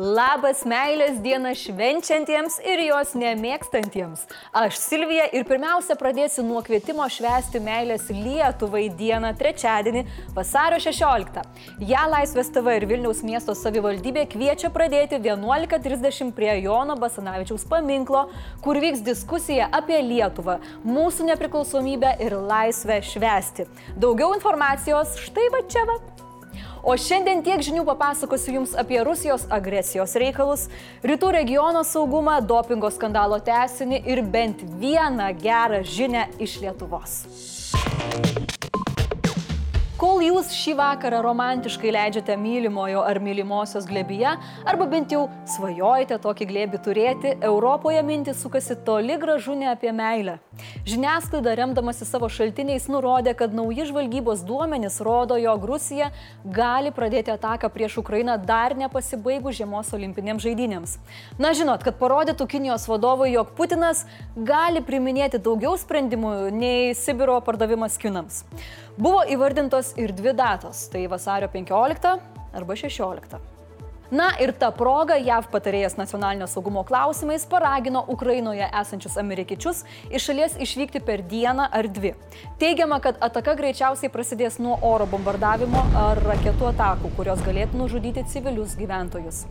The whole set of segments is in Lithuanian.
Labas meilės dieną švenčiantiems ir jos nemėgstantiems. Aš Silvija ir pirmiausia pradėsiu nuo kvietimo švęsti meilės Lietuvai dieną trečiadienį, vasario 16. Ja Laisvės TV ir Vilniaus miesto savivaldybė kviečia pradėti 11.30 prie Jono Basanavičiaus paminklo, kur vyks diskusija apie Lietuvą, mūsų nepriklausomybę ir laisvę švęsti. Daugiau informacijos štai va čia va. O šiandien tiek žinių papasakosiu Jums apie Rusijos agresijos reikalus, rytų regiono saugumą, dopingo skandalo tesinį ir bent vieną gerą žinę iš Lietuvos. Kol jūs šį vakarą romantiškai leidžiate mylimojo ar mylimosios glebyje, arba bent jau svajojate tokį glėbį turėti, Europoje mintis sukasi toli gražu ne apie meilę. Žiniasklaida remdamasi savo šaltiniais nurodė, kad nauji žvalgybos duomenys rodo, jog Rusija gali pradėti ataką prieš Ukrainą dar nepasibaigus žiemos olimpinėms žaidynėms. Na žinot, kad parodytų Kinijos vadovui, jog Putinas gali priminėti daugiau sprendimų nei Sibiro pardavimas kinams. Buvo įvardintos ir dvi datos - tai vasario 15 arba 16. Na ir ta proga JAV patarėjas nacionalinio saugumo klausimais paragino Ukrainoje esančius amerikiečius iš šalies išvykti per dieną ar dvi. Teigiama, kad ataka greičiausiai prasidės nuo oro bombardavimo ar raketų atakų, kurios galėtų nužudyti civilius gyventojus.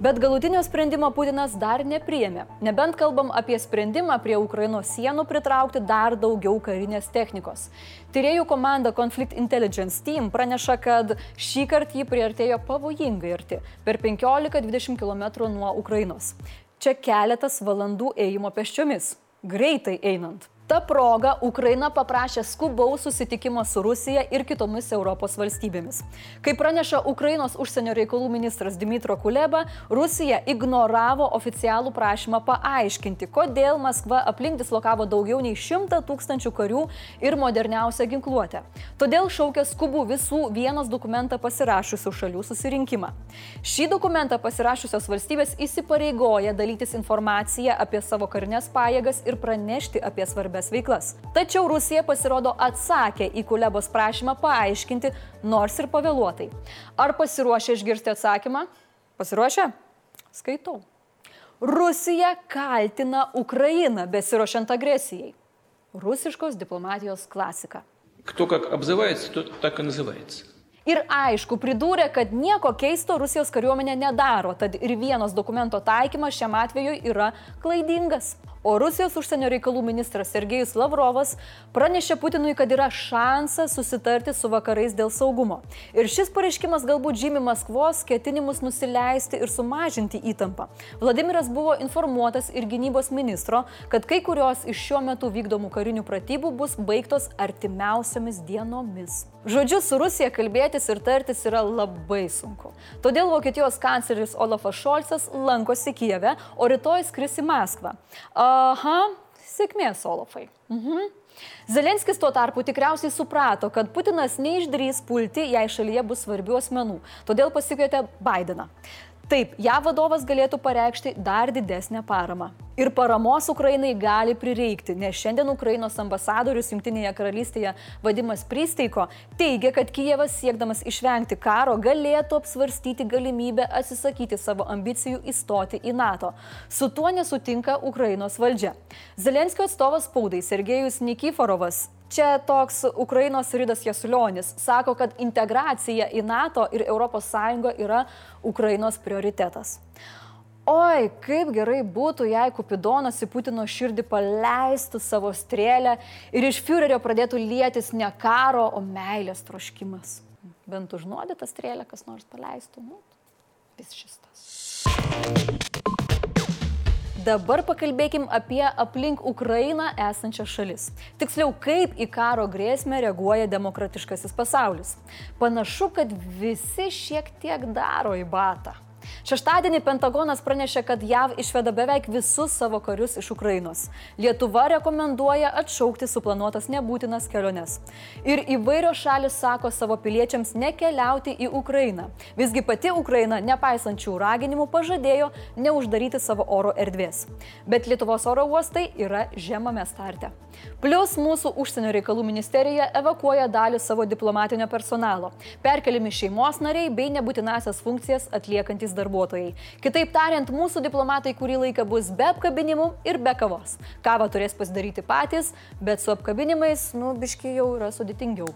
Bet galutinio sprendimo Putinas dar nepriėmė. Nebent kalbam apie sprendimą prie Ukrainos sienų pritraukti dar daugiau karinės technikos. Tyriejų komanda Conflict Intelligence Team praneša, kad šį kartą jį priartėjo pavojingai arti - per 15-20 km nuo Ukrainos. Čia keletas valandų ėjimo peščiomis. Greitai einant. Ta proga Ukraina paprašė skubaus susitikimo su Rusija ir kitomis Europos valstybėmis. Kaip praneša Ukrainos užsienio reikalų ministras Dimitro Kuleba, Rusija ignoravo oficialų prašymą paaiškinti, kodėl Maskva aplink dislokavo daugiau nei 100 tūkstančių karių ir moderniausią ginkluotę. Todėl šaukė skubų visų vienas dokumentą pasirašusių šalių susirinkimą. Šį dokumentą pasirašusios valstybės įsipareigoja dalytis informaciją apie savo karinės pajėgas ir pranešti apie svarbę svarbės veiklas. Tačiau Rusija pasirodo atsakė į Kulebos prašymą paaiškinti, nors ir pavėluotai. Ar pasiruošę išgirsti atsakymą? Pasiruošę? Skaitau. Rusija kaltina Ukrainą besirošiant agresijai. Rusiškos diplomatijos klasika. Кто как обзывается, тот так и называется. Ir aišku, pridūrė, kad nieko keisto Rusijos kariuomenė nedaro, tad ir vienos dokumento taikymas šiam atveju yra klaidingas. O Rusijos užsienio reikalų ministras Sergejus Lavrovas pranešė Putinui, kad yra šansas susitarti su vakarais dėl saugumo. Ir šis pareiškimas galbūt žymi Maskvos ketinimus nusileisti ir sumažinti įtampą. Vladimiras buvo informuotas ir gynybos ministro, kad kai kurios iš šiuo metu vykdomų karinių pratybų bus baigtos artimiausiamis dienomis. Žodžiu, su Rusija kalbėtis ir tartis yra labai sunku. Todėl Vokietijos kancleris Olafas Šolcas lankosi Kijeve, o rytoj skris į Maskvą. Aha, sėkmės Olafai. Mhm. Zelenskis tuo tarpu tikriausiai suprato, kad Putinas neišdrys pulti, jei šalyje bus svarbių asmenų, todėl pasikvietė Bideną. Taip, ją vadovas galėtų pareikšti dar didesnę paramą. Ir paramos Ukrainai gali prireikti, nes šiandien Ukrainos ambasadorius Junktinėje karalystėje Vadimas Pristeiko teigia, kad Kijevas siekdamas išvengti karo galėtų apsvarstyti galimybę atsisakyti savo ambicijų įstoti į NATO. Su tuo nesutinka Ukrainos valdžia. Zelenskio atstovas spaudai Sergejus Nikiforovas Čia toks Ukrainos Rydas Jasulionis sako, kad integracija į NATO ir ES yra Ukrainos prioritetas. Oi, kaip gerai būtų, jei Kupidonas į Putino širdį paleistų savo strėlę ir iš Führerio pradėtų lietis ne karo, o meilės troškimas. Bent užnuodytą strėlę kas nors paleistų. Nu, vis šis tas. Dabar pakalbėkim apie aplink Ukrainą esančias šalis. Tiksliau, kaip į karo grėsmę reaguoja demokratiškasis pasaulis. Panašu, kad visi šiek tiek daro į batą. Šeštadienį Pentagonas pranešė, kad JAV išveda beveik visus savo karius iš Ukrainos. Lietuva rekomenduoja atšaukti suplanuotas nebūtinas keliones. Ir įvairios šalis sako savo piliečiams nekeliauti į Ukrainą. Visgi pati Ukraina, nepaisančių raginimų, pažadėjo neuždaryti savo oro erdvės. Bet Lietuvos oro uostai yra žemame starte. Plus mūsų užsienio reikalų ministerija evakuoja dalį savo diplomatinio personalo. Perkeliami šeimos nariai bei nebūtinasias funkcijas atliekantis darbuotojai darbuotojai. Kitaip tariant, mūsų diplomatai kurį laiką bus be apkabinimų ir be kavos. Kavą turės pasidaryti patys, bet su apkabinimais, nu, biški jau yra sudėtingiau.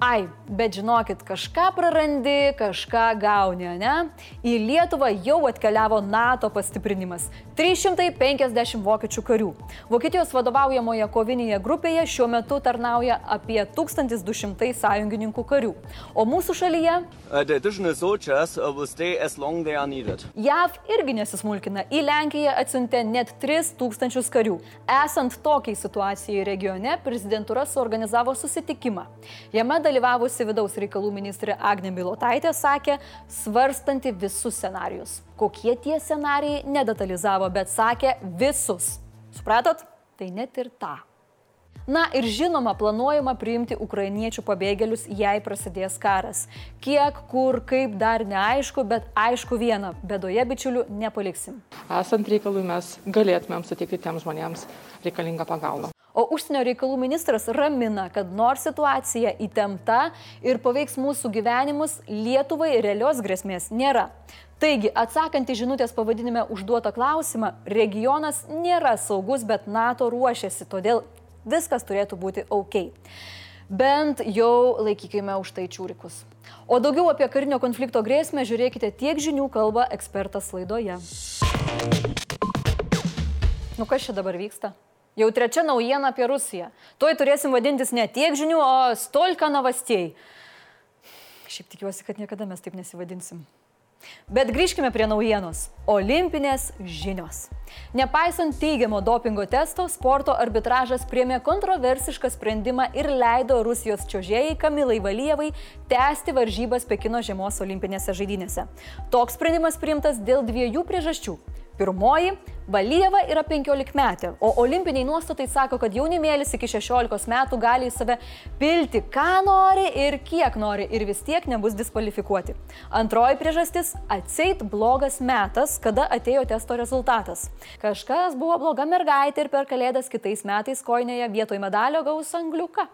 Ai, bet žinokit, kažką prarandi, kažką gauni, ne? Į Lietuvą jau atkeliavo NATO pastiprinimas - 350 vokiečių karių. Vokietijos vadovaujamoje kovinėje grupėje šiuo metu tarnauja apie 1200 sąjungininkų karių. O mūsų šalyje Uh, needed. JAV irgi nesismulkina. Į Lenkiją atsiuntė net 3000 karių. Esant tokiai situacijai regione, prezidentūra suorganizavo susitikimą. Jame dalyvavusi vidaus reikalų ministrė Agnė Bilotaitė sakė, svarstanti visus scenarius. Kokie tie scenarijai nedetalizavo, bet sakė visus. Supratot? Tai net ir tą. Na ir žinoma, planuojama priimti ukrainiečių pabėgėlius, jei prasidės karas. Kiek, kur, kaip dar neaišku, bet aišku viena - bedoje bičiulių nepaliksim. Esant reikalui mes galėtumėm suteikti tiems žmonėms reikalingą pagalbą. O užsienio reikalų ministras ramina, kad nors situacija įtempta ir paveiks mūsų gyvenimus, Lietuvai realios grėsmės nėra. Taigi, atsakant į žinutės pavadinime užduotą klausimą, regionas nėra saugus, bet NATO ruošiasi, todėl viskas turėtų būti ok. Bent jau laikykime už tai čiūrikus. O daugiau apie karinio konflikto grėsmę žiūrėkite tiek žinių kalba ekspertas laidoje. Nu kas čia dabar vyksta? Jau trečia naujiena apie Rusiją. Tuoj turėsim vadintis ne tiek žinių, o stolka navastėjai. Šiaip tikiuosi, kad niekada mes taip nesivadinsim. Bet grįžkime prie naujienos. Olimpinės žinios. Nepaisant teigiamo dopingo testo, sporto arbitražas priemė kontroversišką sprendimą ir leido Rusijos čiuožėjai Kamilai Valyjevai tęsti varžybas Pekino žiemos olimpinėse žaidynėse. Toks sprendimas priimtas dėl dviejų priežasčių. Pirmoji - Valyjeva yra 15 metė, o olimpiniai nuostatai sako, kad jaunimėlis iki 16 metų gali į save pilti, ką nori ir kiek nori ir vis tiek nebus diskvalifikuoti. Antroji priežastis - atseit blogas metas, kada atėjo testo rezultatas. Kažkas buvo bloga mergaitė ir per kalėdas kitais metais koinėje vietoj medalio gaus angliuką.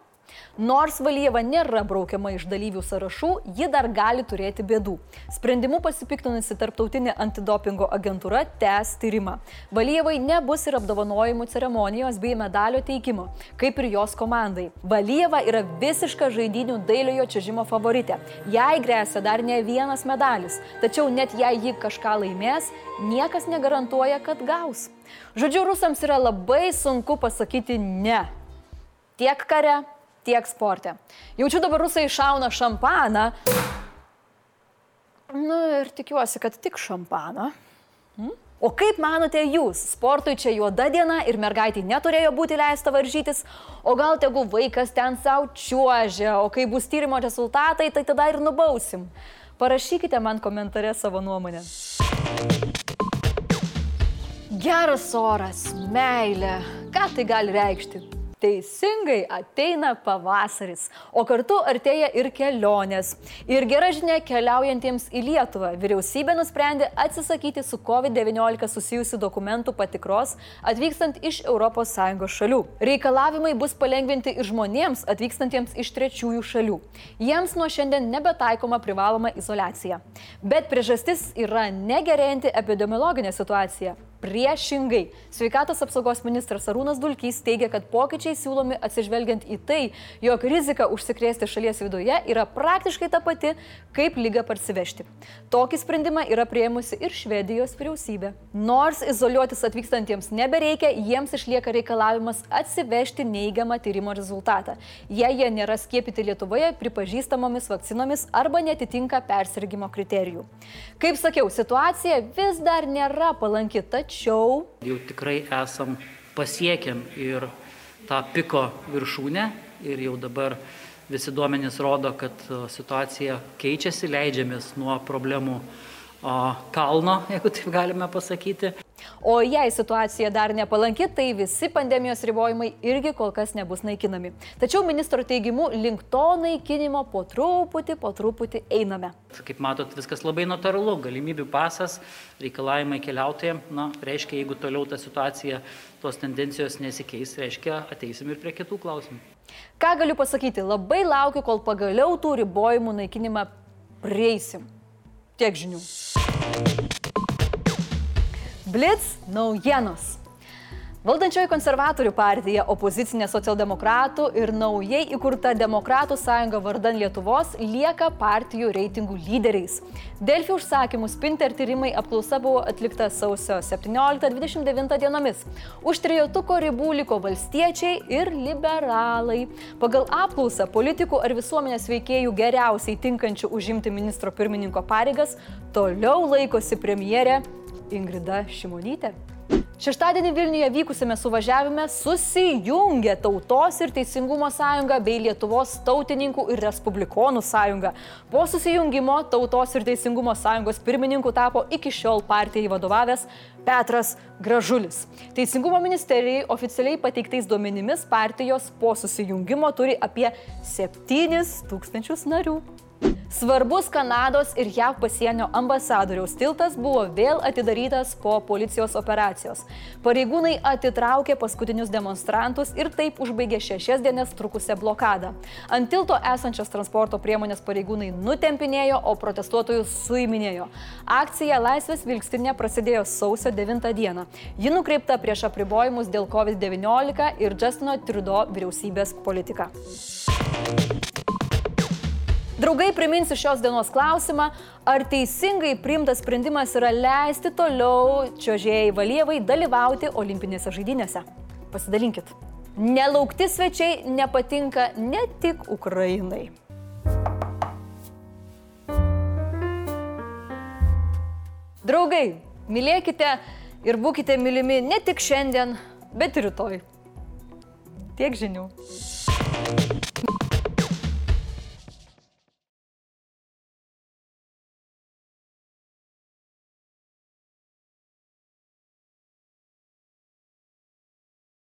Nors Valyjeva nėra braukiama iš dalyvių sąrašų, ji dar gali turėti bėdų. Sprendimu pasipiktinusi tarptautinė antidopingo agentūra tęs tyrimą. Valyjevai nebus ir apdovanojimų ceremonijos bei medalio teikimo, kaip ir jos komandai. Valyjeva yra visiška žaidinių dailiojo čiažimo favoritė. Jai grėsia dar ne vienas medalis, tačiau net jei ji kažką laimės, niekas negarantuoja, kad gaus. Žodžiu, rusams yra labai sunku pasakyti ne. Tiek kare, tiek sporte. Jaučiu dabar rusai šauna šampaną. Nu ir tikiuosi, kad tik šampaną. Hmm? O kaip manote jūs, sportui čia juoda diena ir mergaitai neturėjo būti leista varžytis, o gal tegu vaikas ten savo čiuožia, o kai bus tyrimo rezultatai, tai tada ir nubausim. Parašykite man komentare savo nuomonę. Geras oras, meilė, ką tai gali reikšti? Teisingai ateina pavasaris, o kartu artėja ir kelionės. Ir gera žinia keliaujantiems į Lietuvą. Vyriausybė nusprendė atsisakyti su COVID-19 susijusių dokumentų patikros atvykstant iš ES šalių. Reikalavimai bus palengvinti ir žmonėms atvykstantiems iš trečiųjų šalių. Jiems nuo šiandien nebetaikoma privaloma izolacija. Bet priežastis yra negerėjanti epidemiologinė situacija. Priešingai, sveikatos apsaugos ministras Arūnas Dulkys teigia, kad pokyčiai siūlomi atsižvelgiant į tai, jog rizika užsikrėsti šalies viduje yra praktiškai ta pati, kaip lyga parsivežti. Tokį sprendimą yra prieimusi ir Švedijos vyriausybė. Nors izoliuotis atvykstantiems nebereikia, jiems išlieka reikalavimas atsivežti neigiamą tyrimo rezultatą, jei jie nėra skiepyti Lietuvoje pripažįstamomis vakcinomis arba netitinka persirgymo kriterijų. Kaip sakiau, situacija vis dar nėra palanki, tačiau Jau tikrai esam pasiekėm ir tą piko viršūnę ir jau dabar visi duomenys rodo, kad e, situacija keičiasi, leidžiamės nuo problemų kalno, jeigu taip galime pasakyti. O jei situacija dar nepalanki, tai visi pandemijos ribojimai irgi kol kas nebus naikinami. Tačiau ministro teigimu, link to naikinimo po truputį, po truputį einame. Kaip matot, viskas labai natūralu. Galimybių pasas, reikalavimai keliautojams, na, reiškia, jeigu toliau ta situacija, tos tendencijos nesikeis, reiškia, ateisim ir prie kitų klausimų. Ką galiu pasakyti, labai laukiu, kol pagaliau tų ribojimų naikinimą prieisim. Tiek žinių. Blitz naujienos. Valdančioji konservatorių partija, opozicinė socialdemokratų ir naujai įkurta Demokratų sąjunga vardan Lietuvos lieka partijų reitingų lyderiais. Delfi užsakymų Spinter tyrimai apklausa buvo atlikta sausio 17-29 dienomis. Už trijotuko ribų liko valstiečiai ir liberalai. Pagal apklausą politikų ar visuomenės veikėjų geriausiai tinkančių užimti ministro pirmininko pareigas toliau laikosi premjerė Ingrida Šimonytė. Šeštadienį Vilniuje vykusime suvažiavime susijungė Tautos ir Teisingumo sąjunga bei Lietuvos tautininkų ir Respublikonų sąjunga. Po susijungimo Tautos ir Teisingumo sąjungos pirmininku tapo iki šiol partijai vadovavęs Petras Gražulis. Teisingumo ministerijai oficialiai pateiktais duomenimis partijos po susijungimo turi apie 7 tūkstančius narių. Svarbus Kanados ir JAV pasienio ambasadoriaus tiltas buvo vėl atidarytas po policijos operacijos. Pareigūnai atitraukė paskutinius demonstrantus ir taip užbaigė šešias dienas trukusią blokadą. Ant tilto esančias transporto priemonės pareigūnai nutempinėjo, o protestuotojus suiminėjo. Akcija Laisvės vilkstinė prasidėjo sausio 9 dieną. Ji nukreipta prieš apribojimus dėl COVID-19 ir Justino Trudeau vyriausybės politiką. Draugai, priminsiu šios dienos klausimą, ar teisingai priimtas sprendimas yra leisti toliau čiojėjai Valievai dalyvauti olimpinėse žaidynėse. Pasidalinkit. Nelaukti svečiai nepatinka ne tik Ukrainai. Draugai, mylėkite ir būkite mylimi ne tik šiandien, bet ir rytoj. Tiek žinių.